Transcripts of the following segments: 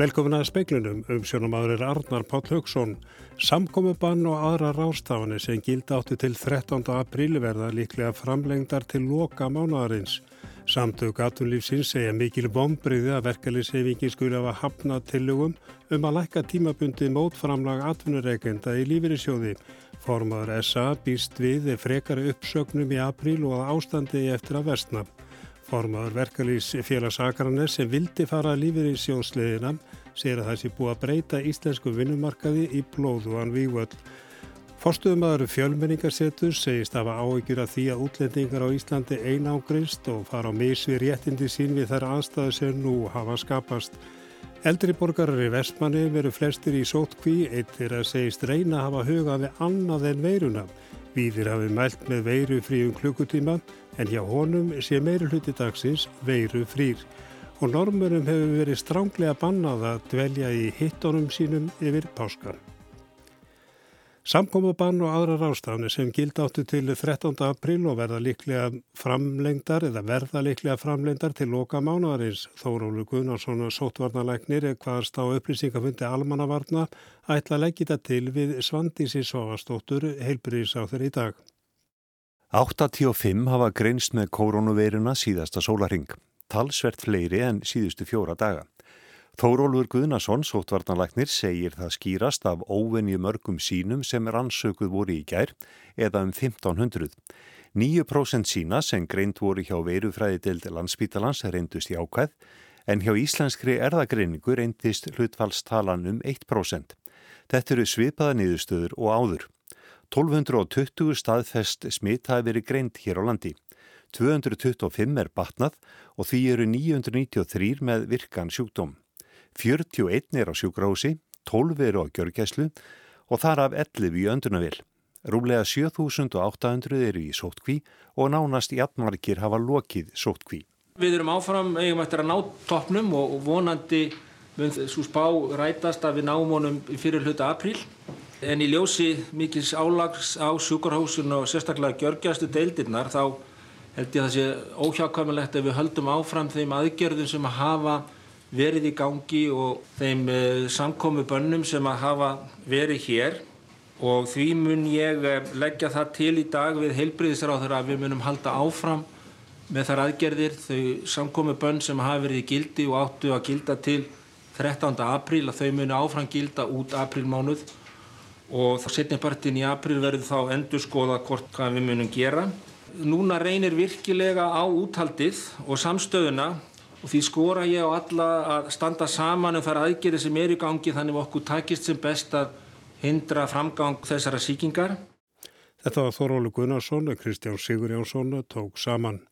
Velkomin að speiklunum um sjónumadur er Arnar Páll Haugsson. Samkomiðbann og aðra rástafanir sem gildi áttu til 13. apríl verða líklega framlengdar til loka mánadarins. Samtök atunlífsins segja mikil vonbriði að verkefliðsefingi skuli hafa hafnað tillögum um að lækka tímabundi mótframlag atvinnureikenda í lífyrirsjóði. Formadur SA býst við frekari uppsögnum í apríl og að ástandi eftir að vestna. Formaður verkalýs félagsakaranes sem vildi fara lífið í sjónsliðina segir að það sé búið að breyta íslensku vinnumarkaði í blóðuan vývöld. Forstuðumadur fjölmenningarsetur segist að hafa áhyggjur af því að útlendingar á Íslandi einágrist og fara á misvi réttindi sín við þær anstæðu sem nú hafa skapast. Eldri borgarar í vestmanni veru flestir í sótkví eittir að segist reyna að hafa hugað við annað en veiruna. Víðir hafi mælt með veiru fríum klukkutíma en hjá honum sé meiri hluti dagsins veiru frýr og normurum hefur verið stránglega bannað að dvelja í hittonum sínum yfir páskar. Samkomabann og aðra rástafni sem gild áttu til 13. april og verða líklega framlengdar eða verða líklega framlengdar til loka mánuðarins. Þórólu Gunnarsson og sótvarnalæknir hvaðast á upplýsingafundi almannavarna ætla þetta til við Svandísi Sovastóttur heilbyrðisáþur í dag. 85 hafa greinst með koronaveiruna síðasta sólaring, talsvert fleiri en síðustu fjóra daga. Þórólfur Guðnason, sótvarnalagnir, segir það skýrast af óvenju mörgum sínum sem rannsökuð voru í gær eða um 1500. 9% sína sem greint voru hjá veirufræði deild landsbítalans reyndust í ákvæð en hjá íslenskri erðagreiningu reyndist hlutfallstalan um 1%. Þetta eru svipaða niðurstöður og áður. 1220 staðfest smitt hafi verið greint hér á landi. 225 er batnað og því eru 993 með virkan sjúkdóm. 41 er á sjúkrási, 12 eru á gjörgæslu og þar af 11 í öndunavil. Rúmlega 7800 eru í sótkví og nánast í atmarkir hafa lokið sótkví. Við erum áfram, eigum eftir að ná toppnum og vonandi svo spá rætast að við náum honum fyrir hluta apríl. En í ljósi mikils álags á sjúkarhósun og sérstaklega gjörgjastu deildirnar þá held ég að það sé óhjákvæmulegt ef við höldum áfram þeim aðgerðum sem að hafa verið í gangi og þeim uh, samkomi bönnum sem að hafa verið hér og því mun ég uh, leggja það til í dag við heilbriðisráður að við munum halda áfram með þar aðgerðir þau samkomi bönn sem hafa verið í gildi og áttu að gilda til 13. apríl að þau muni áfram gilda út aprílmánuð og setnipartin í april verður þá endur skoða hvort hvað við munum gera. Núna reynir virkilega á úthaldið og samstöðuna og því skora ég á alla að standa saman um þar aðgerið sem er í gangi þannig að okkur takist sem best að hindra framgang þessara síkingar. Þetta var Þórólu Gunnarsson og Kristján Sigur Jónsson tók saman.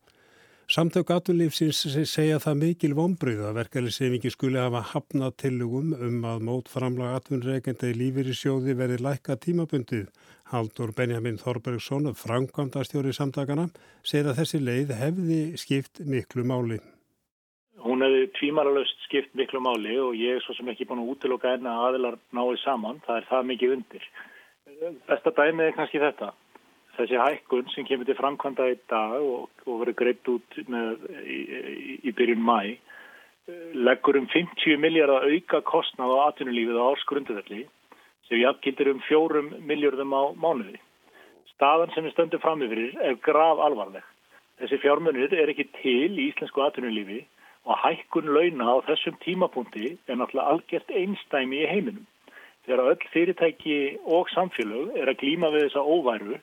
Samtök aturlífsins segja það mikil vonbröð að verkeflisefingi skuli hafa hafnað tillugum um að mót framlag atvinnreikenda í í sjóði verði lækka tímabundið. Haldur Benjamin Þorbergsson, framkvæmdastjóri samtakana, segir að þessi leið hefði skipt miklu máli. Hún hefði tvímaralöst skipt miklu máli og ég er svo sem ekki búin að útiloka enna aðilar náið saman. Það er það mikið undir. Besta dæmið er kannski þetta þessi hækkun sem kemur til framkvæmda í dag og, og verður greitt út með, í, í, í byrjun mæ leggur um 50 miljardar auka kostnað á atvinnulífið á ársgrunduðalli sem jafnkildir um 4 miljardum á mánuði. Staðan sem við stöndum fram yfir er grav alvarleg. Þessi fjármunir er ekki til í íslensku atvinnulífi og hækkun launa á þessum tímapunkti er náttúrulega algjört einstæmi í heiminum. Þegar öll fyrirtæki og samfélög er að glíma við þessa óværu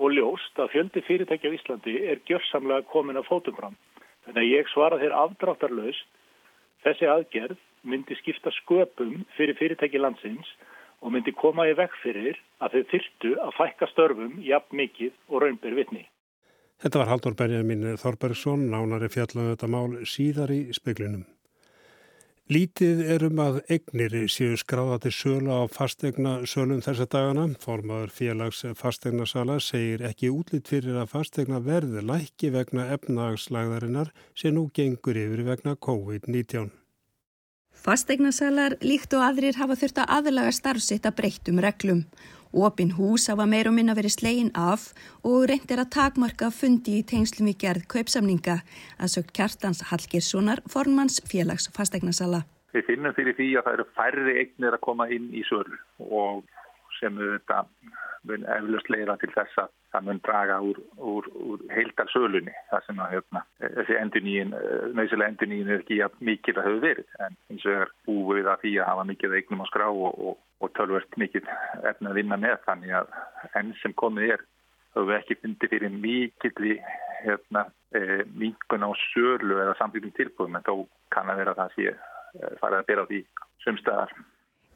og ljóst að fjöldi fyrirtæki á Íslandi er gjörsamlega komin að fótum fram. Þannig að ég svara þér afdráttarlaust þessi aðgerð myndi skipta sköpum fyrir fyrirtæki landsins og myndi koma í vekk fyrir að þau þyrtu að fækka störfum jafn mikið og raunbyr vitni. Þetta var Haldur Benjamin Þorbergsson, nánari fjallan um þetta mál síðar í speklinum. Lítið er um að egnir séu skráða til sölu á fastegna sölum þessa dagana. Formaður félags fastegnasala segir ekki útlýtt fyrir að fastegna verði lækki vegna efnagslæðarinnar sem nú gengur yfir vegna COVID-19. Fastegnasalar líkt og aðrir hafa þurft að aðlaga starfsitt að breyttum reglum. Opin hús hafa meir og minna verið slegin af og reyndir að takmarka fundi í tengslum í gerð kaupsamninga að sögt kjartans Hallgjerssonar formanns félags fastegnasala. Við finnum fyrir því að það eru færri eignir að koma inn í sölu og sem þetta mun eflust leiða til þess að það mun draga úr, úr, úr heildar sölunni það sem að hérna, þessi enduníin, nöysilega enduníin er ekki mikil að hafa verið en eins og er búið að því að hafa mikið eignum á skrá og, og, og tölvert mikið efna að vinna með þannig að enn sem komið er þá við ekki fundið fyrir mikill hérna, e, minkun á sölu eða samfélgum tilbúðum en þó kann að vera það að sé e, farið að bera á því sumstaðar.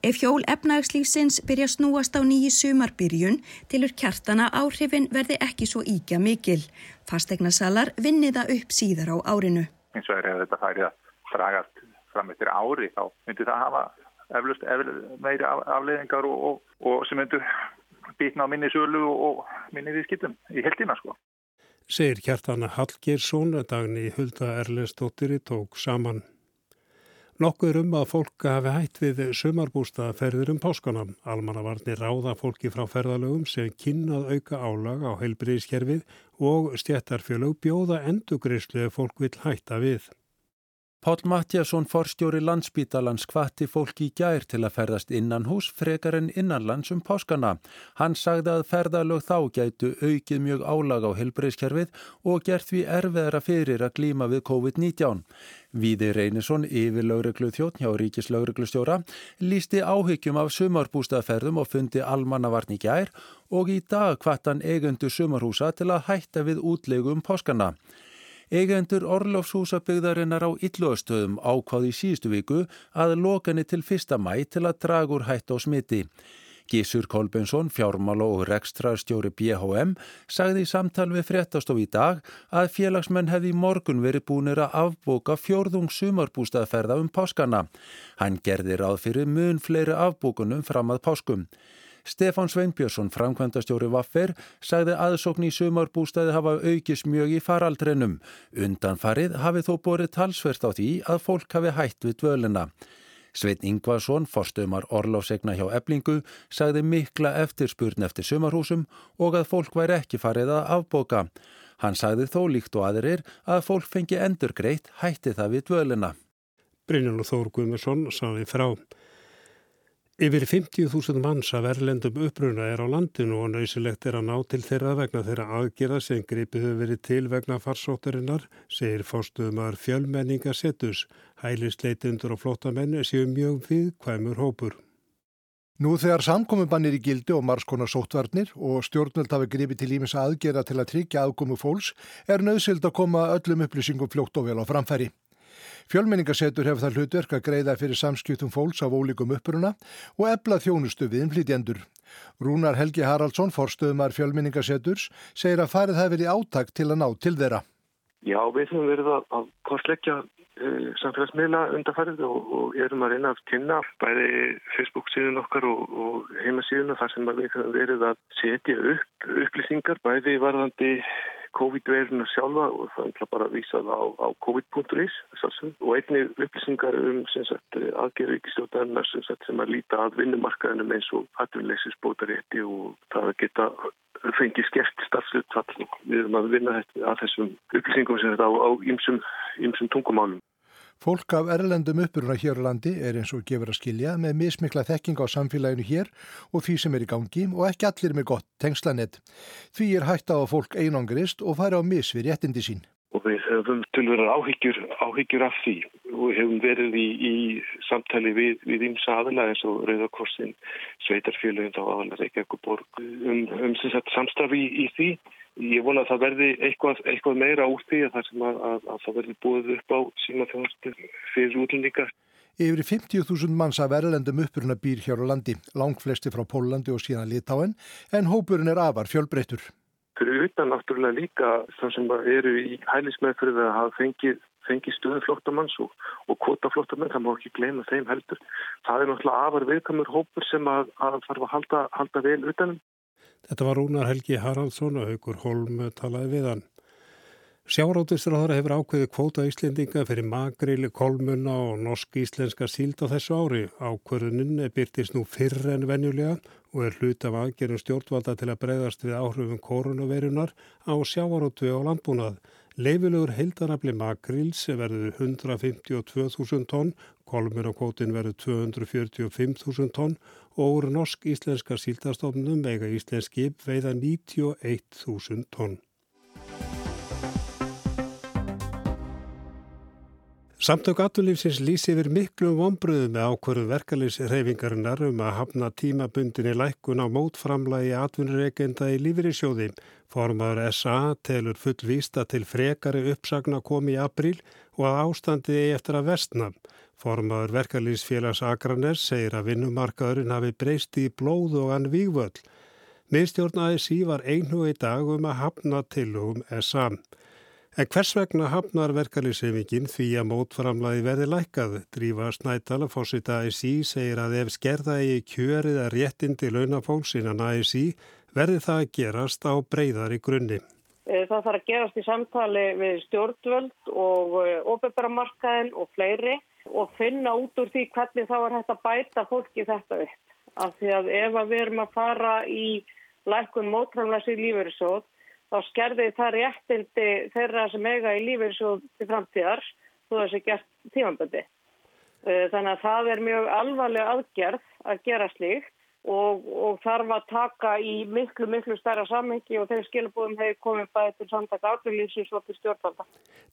Ef hjól efnagslífsins byrja snúast á nýji sumarbyrjun tilur kjartana áhrifin verði ekki svo íkja mikil. Fastegnasalar vinniða upp síðar á árinu. Eins og er ef þetta færið að dragast fram eftir ári þá myndir það hafa eflust, meiri afleðingar og, og, og sem myndur býtna á minni sölu og minni viðskiptum í heldina sko. Segir kjartana Hallgeirsson að dagni Hulda Erlendstóttir tók saman. Nokkuð um að fólk hafi hætt við sumarbústaðferðir um páskanam. Almannavarnir ráða fólki frá ferðalögum sem kynnað auka álag á heilbriðiskerfið og stjættarfjölög bjóða endugreyslu ef fólk vil hætta við. Pál Mattiasson forstjóri landsbítalans hvati fólki í gær til að ferðast innan hús frekar en innanlands um páskana. Hann sagði að ferðalög þá gætu aukið mjög álag á helbreyðskerfið og gert við erfiðara fyrir að glíma við COVID-19. Víði Reynisson yfir lauruglu þjótt hjá Ríkislauruglustjóra lísti áhyggjum af sumarbústaðferðum og fundi almannavarn í gær og í dag hvattan eigundu sumarhúsa til að hætta við útlegu um páskana. Eigendur Orlofshúsabygðarinnar á Illuastöðum ákváði í síðustu viku að lokanni til 1. mæ til að dragur hætt á smiti. Gísur Kolbensson, fjármála og rekstrarstjóri BHM, sagði í samtal við fréttastof í dag að félagsmenn hefði í morgun verið búinir að afbóka fjórðung sumarbústaðferða um páskana. Hann gerði ráð fyrir mun fleiri afbókunum fram að páskum. Stefán Sveinbjörnsson, framkvæmdastjóri Vaffer, sagði aðsókn í sumarbústæði hafa aukist mjög í faraldreinum. Undanfarið hafi þó borið talsvert á því að fólk hafi hætt við dvölina. Sveit Ingvarsson, forstumar orláfsegna hjá eblingu, sagði mikla eftirspurn eftir sumarhúsum og að fólk væri ekki farið að afboka. Hann sagði þó líkt og aðrir að fólk fengi endur greitt hætti það við dvölina. Brynjan og Þór Guðmursson sagði frá. Yfir 50.000 manns af erlendum uppruna er á landinu og nöysilegt er að ná til þeirra vegna þeirra aðgerða sem gripið hefur verið til vegna farsóttarinnar, segir fórstuðumar fjölmenningasettus. Hælisleitundur og flottamenn séu mjög viðkvæmur hópur. Nú þegar samkomubannir í gildi og margskonar sóttvarnir og stjórnvöld hafi gripið til ímis aðgerða til að tryggja aðkomu fólks er nöðsild að koma öllum upplýsingum fljótt og vel á framfæri. Fjölmenningasetur hefur það hlutverk að greiða fyrir samskiptum fólks af ólíkum uppruna og ebla þjónustu við innflytjendur. Rúnar Helgi Haraldsson, forstöðumar fjölmenningaseturs, segir að farið það verið áttak til að ná til þeirra. Já, við höfum verið að, kortleggja uh, samfélagsmiðla undarfærið og, og erum að reyna að kynna bæði Facebook síðan okkar og, og heimasíðuna þar sem við höfum verið að setja upp upplýsingar bæði varðandi COVID-veiruna sjálfa og það er bara að vísa það á, á COVID.is og einni upplýsingar um aðgerðu ríkistjóðarinnar sem, sem að líta að vinnumarkaðinum eins og atvinnleysisbótarétti og það að geta fengið skert starfslutvall. Við erum að vinna að þessum upplýsingum sem þetta á ýmsum tungumálum. Fólk af erlendum uppuruna hér á landi er eins og gefur að skilja með mismikla þekking á samfélaginu hér og því sem er í gangi og ekki allir með gott tengslanett. Því er hægt á að fólk einangrist og fara á mis við réttindi sín. Og við höfum tilverðar áhyggjur, áhyggjur af því og hefum verið í, í samtali við, ímsa aðla eins og Rauðakorsin, Sveitarfélagin, þá aðalega ekki ekkur borg um, um samstarfi í, í því Ég vona að það verði eitthvað, eitthvað meira úr því að það, að, að, að það verði búið upp á síma þjóðastu fyrir útlendingar. Yfir 50.000 manns af erlendum uppuruna býr hér á landi, langt flesti frá Pólandi og síðan Litáen, en hópurinn er afar fjölbreyttur. Fyrir utan náttúrulega líka það sem eru í hælismæðfrið að hafa fengið, fengið stöðu flottamanns og, og kvota flottamann, það má ekki gleyma þeim heldur. Það er náttúrulega afar viðkamur hópur sem að, að þarf að halda, halda vel utanum. Þetta var Rúnar Helgi Haraldsson og Haugur Holm talaði við hann. Sjárótistráðara hefur ákveði kvóta Íslendinga fyrir magrili, kolmunna og norsk-íslenska síld á þessu ári. Ákverðuninn er byrtist nú fyrr en venjulega og er hlut af aðgerðum stjórnvalda til að breyðast við áhrifum koronavirunar á sjárótu og landbúnað. Leifilegur heildarafli makrils verður 152.000 tonn, kolmur á kótin verður 245.000 tonn og úr norsk-íslenska síldastofnum vega íslenski veiða 91.000 tonn. Samtök aturlífsins lýsi yfir miklu vonbröðu með ákvörðu verkefliðsreyfingarinnar um að hafna tímabundinni lækkun á mótframlagi atvinnureikenda í lífyrirsjóði. Formaður SA telur fullvísta til frekari uppsagna komi í april og að ástandi eigi eftir að vestna. Formaður verkefliðsfélags Akranes segir að vinnumarkaðurinn hafi breyst í blóð og hann vígvöld. Miðstjórn ASI var einhug í dag um að hafna tilugum SA. En hvers vegna hafnar verkalýsefingin því að mótframlaði verði lækkað? Drífa Snædala, fósita ASI, segir að ef skerða í kjörið að réttindi launafólks innan ASI verði það að gerast á breyðari grunni. Eh, það þarf að gerast í samtali við stjórnvöld og eh, og fleiri og finna út úr því hvernig þá er hægt að bæta fólki þetta upp. Af því að ef við erum að fara í lækkun mótframlaðs í lífeyrisóð þá skerði það réttindi þeirra sem eiga í svo til framtíðar þú þessi gert tímanböndi. Eh, þannig að það er mjög alvarlega aðgerð að gera slíkt og, og þarf að taka í miklu, miklu stærra samhengi og þeir skilabúðum hefur komið bæðið til samtaka átlýflýsins og til stjórnvalda.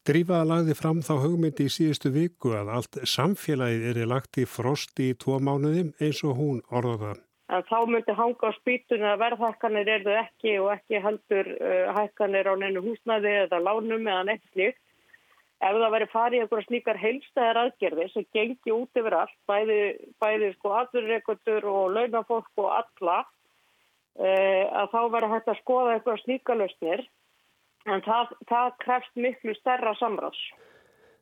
Drífa lagði fram þá hugmyndi í síðustu viku að allt samfélagið er lagt í frosti í tvo mánuðum eins og hún orðaða þá myndi hanga á spýtunni að verðhækkanir er þau ekki og ekki heldur uh, hækkanir á neinu húsnaði eða lánum eða neitt slíkt. Ef það veri farið í einhverja slíkar heilstæðar aðgerði sem gengi út yfir allt, bæði, bæði sko aðurreikundur og launafólk og alla, uh, að þá veri hægt að skoða einhverja slíkalösnir, en það, það krefst miklu stærra samráðs.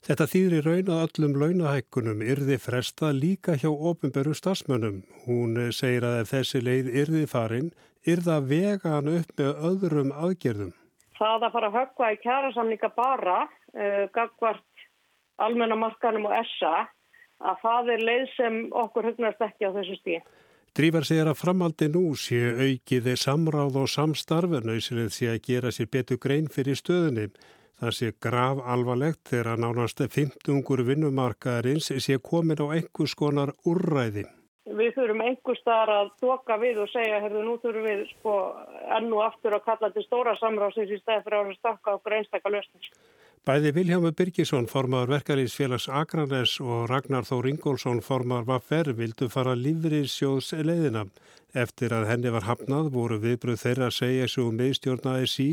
Þetta þýðir raun að öllum launahækkunum yrði fresta líka hjá ofinberu stafsmönnum. Hún segir að ef þessi leið yrði farin, yrða vegan upp með öðrum aðgerðum. Það að fara að höggva í kjærasamlinga bara, uh, gagvart almennamarkanum og essa, að það er leið sem okkur hugnast ekki á þessu stíð. Drívar segir að framaldi nú sé aukiði samráð og samstarfin auðsilið sé að gera sér betur grein fyrir stöðunni. Það sé grav alvarlegt þegar að nánast 15 vinnumarkaðarins sé komin á einhvers konar úrræði. Við þurfum einhvers þar að doka við og segja, herðu, nú þurfum við sko enn og aftur að kalla til stóra samráðsins í stæð fyrir að stakka okkur einstakka löstins. Bæði Viljámi Birgisson, formadur verkarísfélags Akranes og Ragnar Þór Ingólfsson, formar Vaffer, vildu fara lífrið sjóðs leiðina. Eftir að henni var hafnað voru viðbröð þeirra að segja svo meðstjórnaði sí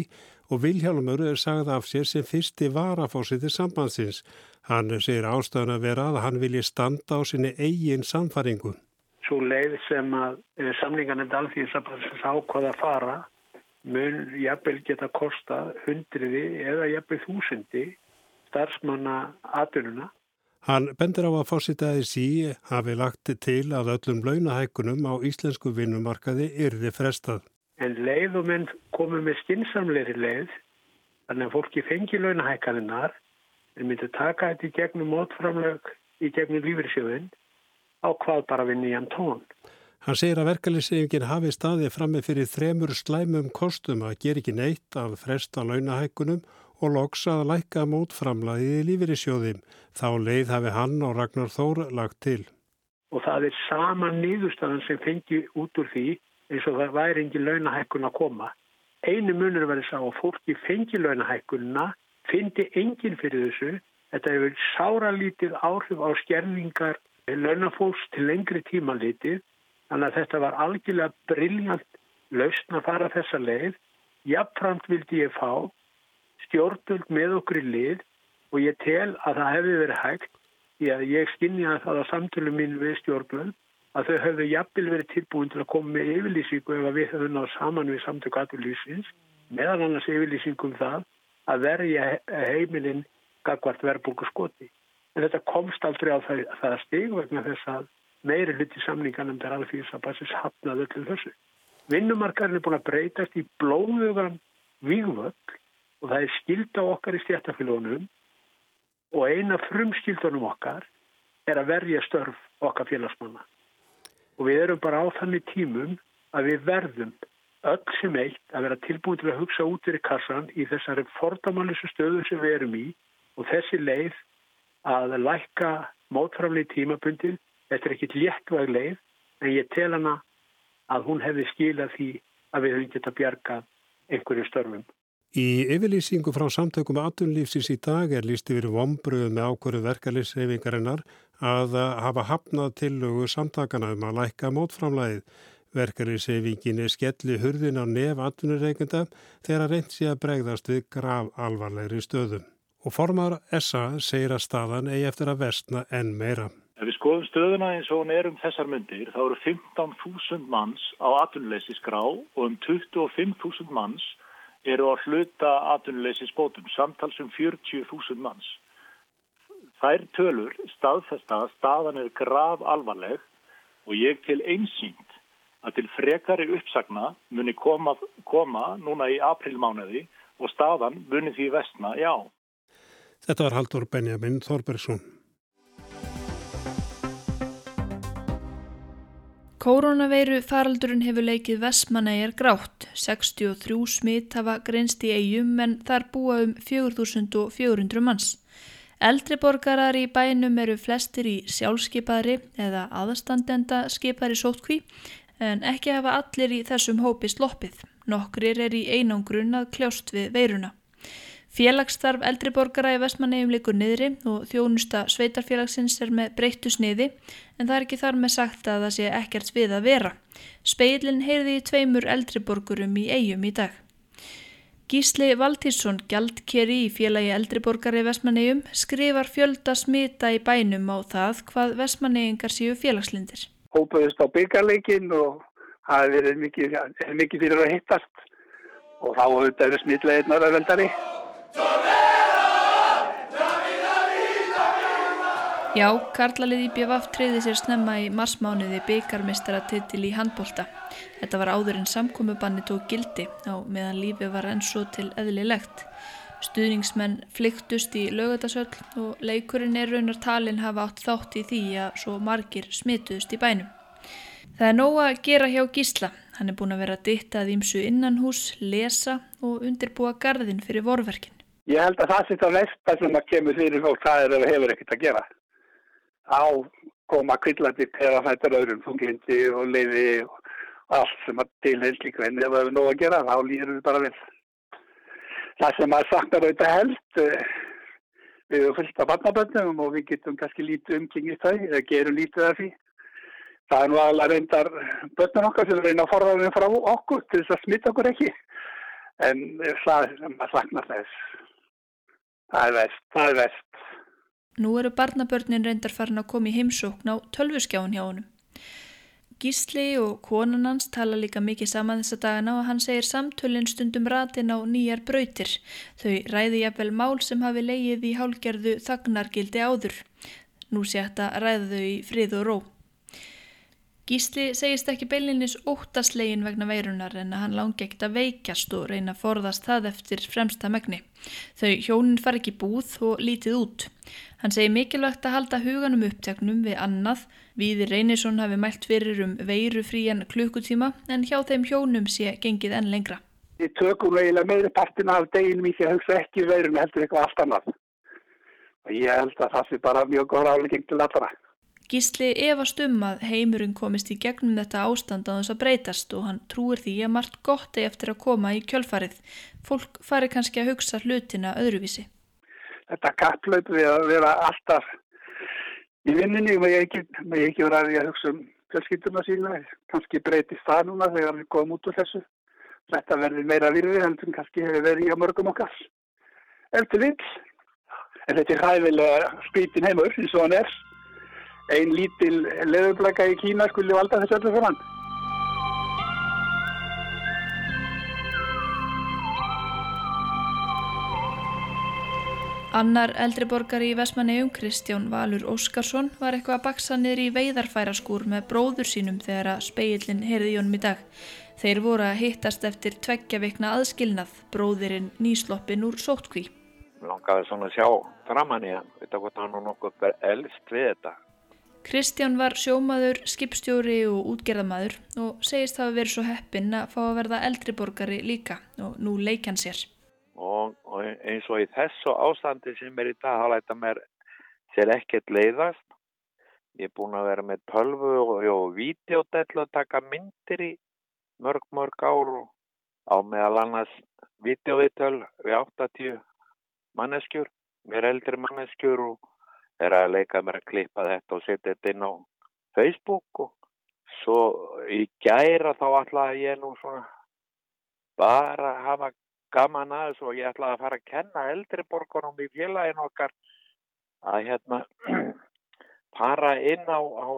og Vilhjálmur er sagð af sér sem fyrsti varafósiti sambandsins. Hann segir ástæðan að vera að hann vilji standa á sinni eigin samfaringu. Svo leið sem að eh, samlingarnir dalþýðsabansins ákvaða að fara mun jafnvel geta kosta hundriði eða jafnvel þúsundi starfsmanna aðununa. Hann bendur á að fósitaði sí hafi lagt til að öllum launahækunum á íslensku vinnumarkaði yrði frestað. En leið og menn komum með skinsamleiri leið, þannig að fólki fengi launahækaninnar, en myndi taka þetta í gegnum mótframlög, í gegnum lífriðsjöfinn, á hvað bara við nýjan tón. Hann segir að verkefliðsefingin hafi staðið frammi fyrir þremur slæmum kostum að gera ekki neitt af fresta launahækunum og loks að læka mótframlaðið í lífriðsjóðim. Þá leið hafi hann og Ragnar Þór lagt til. Og það er sama nýðustafan sem fengi út úr því eins og það væri engin launahækkun að koma. Einu munur verður sá að fólki fengi launahækkunna, fyndi engin fyrir þessu. Þetta hefur sáralítið áhrif á skerningar launafólks til lengri tíma litið. Þannig að þetta var algjörlega brilljant lausn að fara þessa leið. Jafnframt vildi ég fá stjórnvöld með okkur í lið og ég tel að það hefði verið hægt því að ég skinni að það á samtölu mín við stjórnvöld að þau höfðu jafnvel verið tilbúin til að koma með yfirlýsingu ef við höfum náðu saman við samtök aðurlýsins meðan annars yfirlýsingum það að verja heimilinn gagvart verðbúku skoti. En þetta komst aldrei á það, það stig vegna þess að meiri hluti samningarnum der alþýðis að basis hafnaði öllum þessu. Vinnumarkarinn er búin að breytast í blóðugan vývöld og það er skilda okkar í stjættafélagunum og eina frumskildunum okkar er að verja störf okkar félagsmanna og við erum bara á þannig tímum að við verðum öll sem eitt að vera tilbúin til að hugsa út fyrir kassan í þessari fordamanlisu stöðu sem við erum í og þessi leið að lækka mótframlið tímabundin, þetta er ekkit léttvæg leið en ég tel hana að hún hefði skilað því að við höfum geta bjargað einhverju störfum. Í yfirlýsingu frá samtökum aðtunlífsins í dag er líst yfir vombruð með ákvöru verkefliðsreyfingarinnar að hafa hafnað tillögu samtakana um að lækka mótframlæðið. Verkefliðsreyfingin er skelli hurðin á nef aðtunurreikenda þegar reynd sé að bregðast við grav alvarlegri stöðum. Og formar SA segir að staðan eigi eftir að vestna enn meira. Ef við skoðum stöðuna eins og hún er um þessar myndir þá eru 15.000 manns á aðtunleysi skrá og um 25.000 manns eru að hluta atvinnuleysi spótum, samtals um 40.000 manns. Þær tölur staðfesta að staðan er grav alvarleg og ég til einsýnd að til frekari uppsagna muni koma, koma núna í aprilmánuði og staðan muni því vestna, já. Þetta var Haldur Benjamin Þorbergsson. Koronaveiru faraldurinn hefur leikið Vestmanæjar grátt. 63 smitt hafa grenst í eigum en þar búa um 4400 manns. Eldri borgarar í bænum eru flestir í sjálfskeipaðri eða aðstandenda skipari sótkví en ekki hafa allir í þessum hópi sloppið. Nokkrir er í einangrun að kljást við veiruna. Félagsstarf eldriborgara í vestmannegjum likur niðri og þjónusta sveitarfélagsins er með breyttu sniði en það er ekki þar með sagt að það sé ekkert við að vera. Speilin heyrði í tveimur eldriborgurum í eigum í dag. Gísli Valtísson, gjaldkeri í félagi eldriborgari í vestmannegjum, skrifar fjölda smita í bænum á það hvað vestmannegjengar séu félagslindir. Hópaðist á byggarleikin og það er mikið, mikið fyrir að hittast og þá auðvitað eru smitleginnar að veldari. Já, Karlalið í BVF treyði sér snemma í marsmániði byggarmistara titil í handbólta. Þetta var áður en samkomiðbanni tók gildi á meðan lífi var enn svo til eðlilegt. Stuðningsmenn flyktust í lögutasöll og leikurinn er raunar talin hafa átt þátt í því að svo margir smituðust í bænum. Það er nóg að gera hjá Gísla. Hann er búin að vera dittað ímsu innanhús, lesa og undirbúa gardin fyrir vorverkin. Ég held að það sitt á næsta sem að kemur fyrir fólk, það er að hefur ekkert að gera. Á koma kvillandi peða fættar öðrum, funglindi og leiði og allt sem að tilhengst líka en ef það hefur nóg að gera, þá líður við bara vel. Það sem að saknar auðvitað held, eh, við erum fullt af barnaböndum og við getum kannski lítið umkringið þau, eða gerum lítið af því. Það er nú alveg reyndar bönnum okkar sem reyna að forða við frá okkur til þess að smita okkur ekki. En það sem að saknar þess Það er vest, það er vest. Nú eru barnabörnin reyndar farin að koma í heimsókn á tölvuskjáun hjá honum. Gísli og konan hans tala líka mikið saman þessa dagana og hann segir samtölinn stundum ratin á nýjar brautir. Þau ræði jafnvel mál sem hafi leið í hálgerðu þagnargildi áður. Nú sé þetta ræðu þau í frið og ró. Gísli segist ekki beilinnis óttaslegin vegna veirunar en að hann langi ekkert að veikjast og reyna að forðast það eftir fremsta megni. Þau hjónin far ekki búð og lítið út. Hann segi mikilvægt að halda huganum uppteknum við annað. Víði Reynisson hafi mælt fyrir um veirufrían klukkutíma en hjá þeim hjónum sé gengið enn lengra. Við tökum eiginlega meiri partina af deginum í því að hugsa ekki veirun heldur eitthvað allt annað. Og ég held að það sé bara mjög góð ráðlegging til allra. Gísli efast um að heimurinn komist í gegnum þetta ástand á þess að breytast og hann trúir því að margt gott er eftir að koma í kjölfarið. Fólk fari kannski að hugsa hlutina öðruvísi. Þetta kapplaup við að vera alltaf í vinninni og ég ekki, ekki vera að hugsa um fjölskylduna sína. Kannski breytist það núna þegar við komum út úr þessu. Þetta verður meira virði en kannski hefur verið í mörgum okkar. Eftir vill. En þetta er hæfilega spýtin heimur eins og hann er ein lítil leðurblaka í Kína skulle valda þessu öllu saman. Annar eldriborgari í Vestmannegjum, Kristján Valur Óskarsson, var eitthvað að baksa niður í veiðarfæraskúr með bróður sínum þegar að speillin heyrði í honum í dag. Þeir voru að hittast eftir tveggja vikna aðskilnað, bróðirinn nýsloppin úr sótkví. Langaði svona að sjá framann í hann, veit að hann og nokkuð elst við þetta Kristján var sjómaður, skipstjóri og útgerðamaður og segist hafa verið svo heppinn að fá að verða eldriborgari líka og nú leik hann sér. Og, og eins og í þessu ástandi sem er í dag, þá læta mér sér ekkert leiðast. Ég er búin að vera með tölvu og, og videodell að taka myndir í mörg, mörg ár og á meðal annars videovitöl við 80 manneskjur, mér eldri manneskjur og er að leika mér að klippa þetta og setja þetta inn á Facebook og svo í gæra þá ætlaði ég nú svona bara hafa gaman aðeins og ég ætlaði að fara að kenna eldri borgarum í félagin okkar að hérna fara inn á, á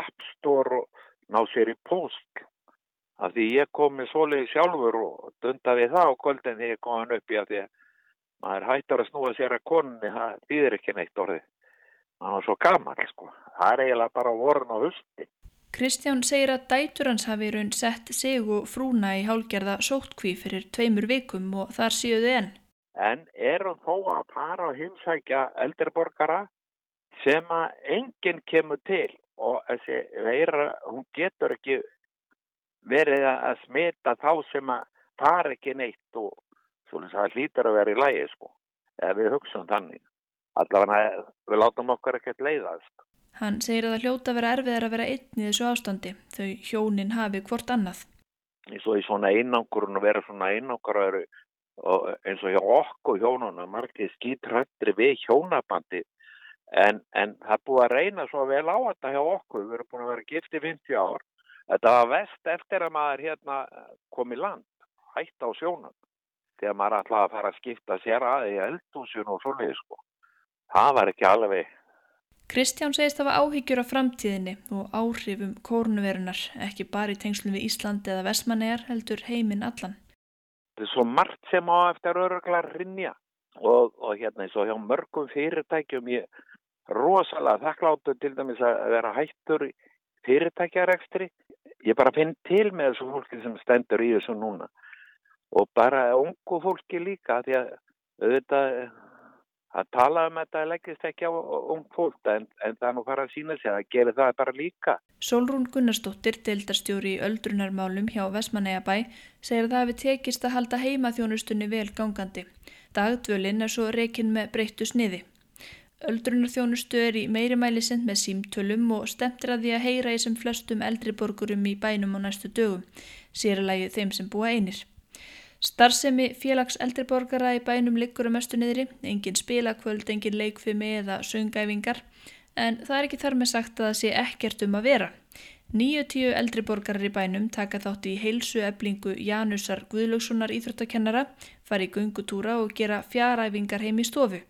App Store og ná sér í post af því ég kom með soliði sjálfur og dunda við það á kvöldin þegar ég kom hann upp í að því að maður hættar að snúa sér að konunni, það býðir ekki neitt orðið hann var svo gaman sko. Það er eiginlega bara vorun á husti Kristján segir að dætur hans hafi raun sett sig og frúna í hálgerða sóttkví fyrir tveimur vikum og þar þið enn. En erum þó að para og hinsækja eldriborgara sem að enginn kemur til? Og þessi veira, hún getur ekki verið að smita þá sem að para ekki neitt og svona það hlýtar að vera í lægi sko, eða við hugsaum þannig allavega við látum okkar ekkert leiðast. Hann segir að það hljóta vera erfiðar að vera einn í þessu ástandi, þau hjónin hafi hvort annað. Og í svona einangurun og vera svona einangur eins og hjá okkur hjónuna, margir skítrættri við hjónabandi en, en það búið að reyna svo vel á þetta hjá okkur, við erum búin að vera gift í 50 ár. Þetta var vest eftir að maður hérna kom í land, hætt á sjónan, þegar maður ætlaði að fara að skipta sér aðeins í eldúsjun og svoleiði sko það var ekki alveg. Kristján segist að það var áhyggjur á framtíðinni og áhrifum kórnuverunar, ekki bara í tengslum við Íslandi eða Vestmannegar heldur heiminn allan. Það er svo margt sem á eftir öruglar rinja og, og hérna eins og hjá mörgum fyrirtækjum ég rosalega þakkláttu til dæmis að vera hættur fyrirtækjarekstri. Ég bara finn til með þessu fólki sem stendur í þessu núna og bara ungu fólki líka því að auðvitað að tala um þetta leggist ekki á ung fólk en, en það er nú fara að sína sig að gera það bara líka. Solrún Gunnarsdóttir, deildarstjóri í öldrunarmálum hjá Vesmanægabæ, segir að það hefði tekist að halda heimaþjónustunni vel gangandi. Dagdvölinn er svo reikinn með breyttu sniði. Öldrunarþjónustu er í meiri mæli send með símtölum og stemtir að því að heyra í sem flestum eldri borgurum í bænum á næstu dögum, séralagi þeim sem búa einir. Starfsemi félags eldriborgara í bænum liggur um östu niðri, engin spilakvöld, engin leikfimi eða söngæfingar, en það er ekki þar með sagt að það sé ekkert um að vera. Níu tíu eldriborgarar í bænum taka þátt í heilsu eblingu Janusar Guðlökssonar íþróttakennara, fari í gungutúra og gera fjaræfingar heim í stofu.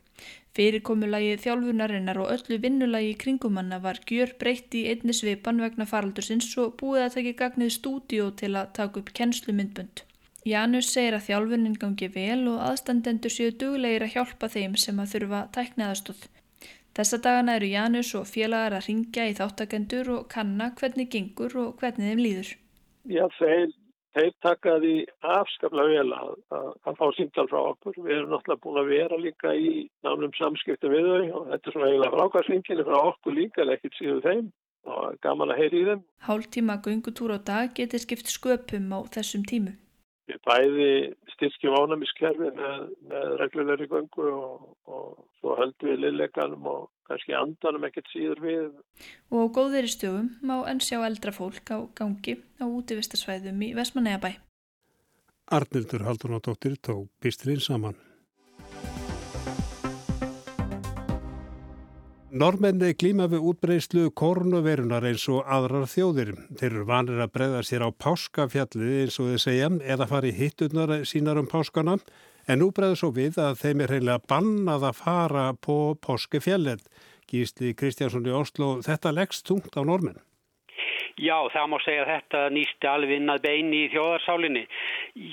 Fyrirkomulagi þjálfunarinnar og öllu vinnulagi kringumanna var gjör breytt í einni svipan vegna faraldursins og búið að taki gagnið stúdíó til að taka upp kennslumyndbund. Janus segir að þjálfunin gangi vel og aðstandendur séu duglegir að hjálpa þeim sem að þurfa tækniðastóð. Þessa dagana eru Janus og félagar að ringja í þáttakendur og kanna hvernig gengur og hvernig þeim líður. Já, þeir, þeir takaði afskaplega vel að, að, að fá símtal frá okkur. Við erum náttúrulega búin að vera líka í námlum samskiptum við þau og þetta er svona eiginlega frákværsvinginni frá okkur líka, ekkert síðu þeim og gaman að heyri í þeim. Hálftíma gungutúr á dag getur skipt sköpum á þessum tímu. Við bæði styrkjum ánæmiskerfi með, með reglulegri göngu og, og svo höldum við lilleganum og kannski andanum ekkert síður við. Og á góðir í stjóðum má enn sjá eldra fólk á gangi á útivistarsvæðum í Vesmanægabæ. Arnildur Haldunadóttir tók pistilinn saman. Normenni glíma við útbreyslu korunverunar eins og aðrar þjóðir. Þeir eru vanir að breyða sér á páskafjallið eins og þeir segja eða fari hittunar sínar um páskana en nú breyður svo við að þeim er reynilega bannað að fara på páskafjallið. Gísli Kristjánsson í Oslo, þetta leggst tungt á normenn. Já, það má segja að þetta nýsti alveg inn að beini í þjóðarsálinni.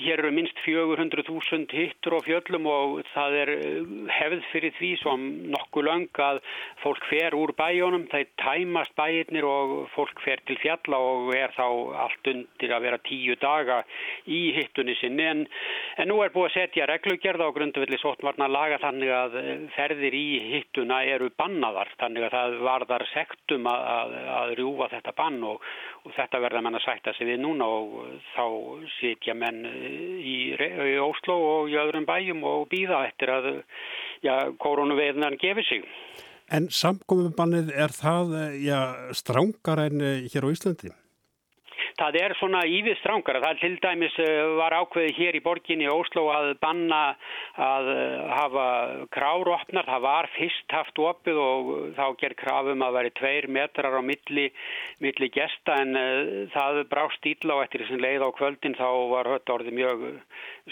Hér eru minst 400.000 hittur og fjöllum og það er eh, hefð fyrir því som nokkuð löng að fólk fer úr bæjónum, það er tæmast bæirnir og fólk fer til fjalla og er þá allt undir að vera tíu daga í hittunni sinni. En En nú er búið að setja reglugjörða á grunduvilli sótvarnar laga þannig að eh, ferðir í hittuna eru bannaðar. Þannig að það varðar sektum að, að, að rjúfa þetta bann og, og þetta verða menn að sætta sig við núna og þá setja menn í, í Óslo og í öðrum bæjum og býða eftir að ja, koronaveðnar gefið sig. En samkominnbannið er það já, strángar en hér á Íslandi? Það er svona ívið strángara. Það til dæmis eh, var ákveðið hér í borginni Óslo að banna að eh, hafa kráru opnar. Það var fyrst haft opið og þá ger krafum að veri tveir metrar á milli, milli gesta en uh, það brást ílla og eftir þessum leið á kvöldin þá var hött orðið mjög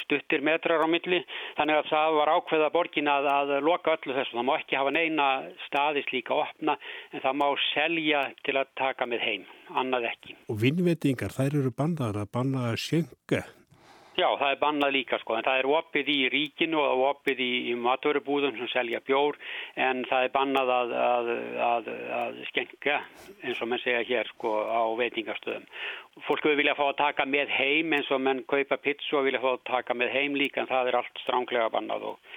stuttir metrar á milli. Þannig að það var ákveðið að borgin að, að loka öllu þessu. Það má ekki hafa neina staðis líka opna en það má selja til að taka með heim annað ekki. Og vinnveitingar, þær eru bannaðar að banna að sjenga? Já, það er bannað líka sko, en það er opið í ríkinu og opið í, í maturubúðum sem selja bjór, en það er bannað að, að, að, að skenga, eins og mann segja hér sko, á veitingarstöðum. Fólk vil vilja fá að taka með heim eins og mann kaupa pizza og vilja fá að taka með heim líka, en það er allt stránglega bannað og,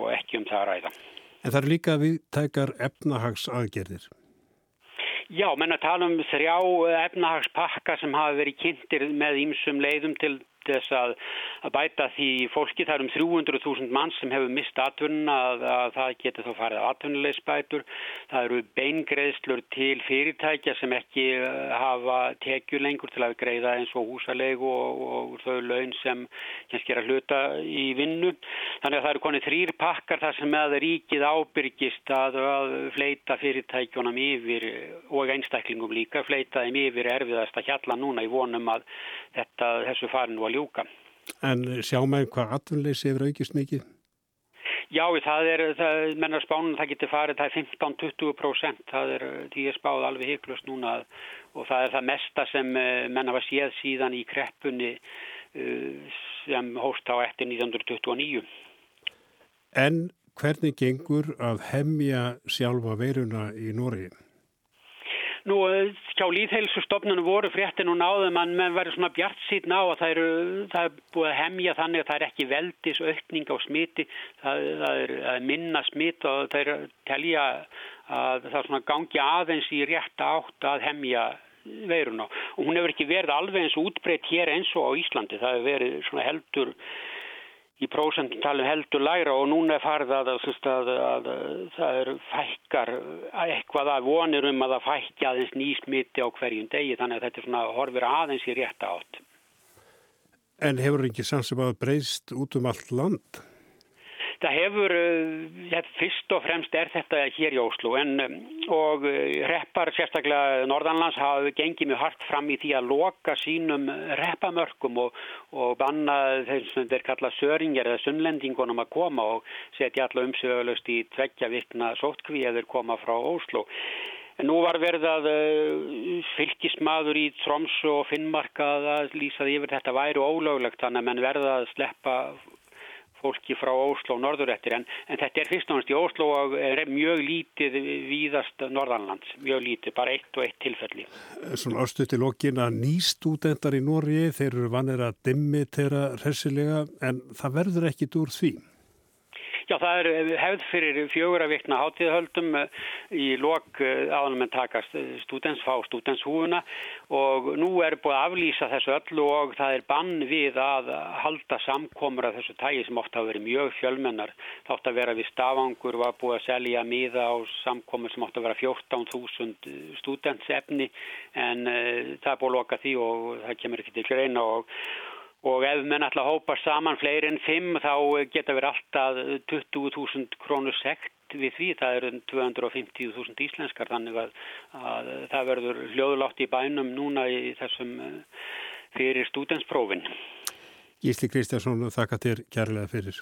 og ekki um það að ræða. En það er líka viðtækar efnahagsaðgerðir. Já, menn að tala um þrjá efnahagspakka sem hafa verið kynntir með ímsum leiðum til þess að, að bæta því fólki. Það er um 300.000 mann sem hefur mist atvinnuna að, að það getur þá farið atvinnulegsbætur. Það eru beingreðslur til fyrirtækja sem ekki eh, hafa tekju lengur til að greiða eins og húsalegu og, og þau laun sem kannski er að hluta í vinnu. Þannig að það eru konið þrýr pakkar þar sem að ríkið ábyrgist að, að fleita fyrirtækjunum yfir og einstaklingum líka fleita þeim yfir erfiðast að hjalla núna í vonum að þetta, þessu farin og að ljúka. En sjá með hvað atvinnleysi hefur aukist mikið? Já, það er, það, mennar spánum það getur farið, það er 15-20%, það er, því er spáð alveg hygglust núna og það er það mesta sem eh, menn hafa séð síðan í kreppunni eh, sem hóst á eftir 1929. En hvernig gengur að hemmja sjálfa veiruna í Nóriði? Nú, hjá líðheilsustofnunum voru fréttin og náðum að menn verður svona bjart síðan á að það, eru, það er búið að hemja þannig að það er ekki veldis aukning á smiti, það, það er minna smit og það er telja að það er svona gangi aðeins í rétt átt að hemja veiruna. Og hún hefur ekki verið alveg eins útbreytt hér eins og á Íslandi, það hefur verið svona heldur í prósentalum heldur læra og núna er farið að, að, að, að það er fækkar eitthvað að vonir um að það fækja aðeins nýsmiti á hverjum degi þannig að þetta er svona horfir aðeins í rétta átt. En hefur ekki sannsum að breyst út um allt land? Það hefur, ja, fyrst og fremst er þetta hér í Óslu en, og reppar sérstaklega Norðanlands hafa gengið mjög hart fram í því að loka sínum reppamörkum og, og banna þeir sem þeir kalla söringar eða sunnlendingunum að koma og setja alla umsögulegst í tveggja vikna sótkví eða koma frá Óslu. Nú var verið að fylgismadur í Troms og Finnmarka að lýsaði yfir þetta væri ólöglegt þannig að menn verða að sleppa fólki frá Óslo og norðurettir en, en þetta er fyrst og náttúrulega í Óslo og er mjög lítið víðast norðanlands, mjög lítið, bara eitt og eitt tilfelli. Svona ástuð til okkin að nýstúdendar í Nóri þeir eru vanir að dimmi þeirra hressilega en það verður ekkit úr því. Já, það er eh, hefð fyrir fjögur að vikna hátíðahöldum eh, í lok eh, áðanum en takast stúdens fá stúdenshúfuna og nú er búið að aflýsa þessu öllu og það er bann við að halda samkomur af þessu tægi sem ofta hafa verið mjög fjölmennar. Þátt að vera við stafangur var búið að selja miða á samkomur sem ofta að vera 14.000 stúdensefni en það er búið að loka því og það kemur ekki til greina og og ef menn ætla að hópa saman fleiri en 5 þá geta verið alltaf 20.000 krónur sekt við því, það eru 250.000 íslenskar þannig að, að það verður hljóðlátt í bænum núna í þessum eh, fyrir stúdensprófin. Gísli Kristjánsson, þakka þér kærlega fyrir.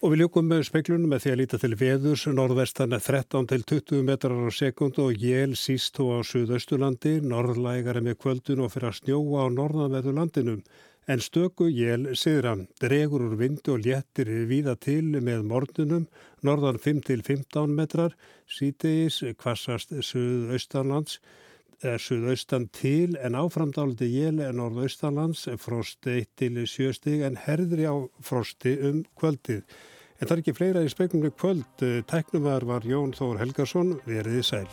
Og við ljókum með speiklunum með því að líta til veðurs norðvestan 13 til 20 metrar á sekundu og jél síst og á suðausturlandi, norðlægari með kvöldun og fyrir að snjóa á norðanveðu landinum en stöku jél siðran dregur úr vindu og léttir víða til með morgunum, norðan 5-15 metrar, sítegis kvassast suðaustanlands er suðaustan til en áframdáliti jél en norðaustanlands frosti 1 til 7 stig en herðri á frosti um kvöldið. En það er ekki fleira í speklunni kvöld. Tæknumar var Jón Þór Helgarsson, veriði sæl.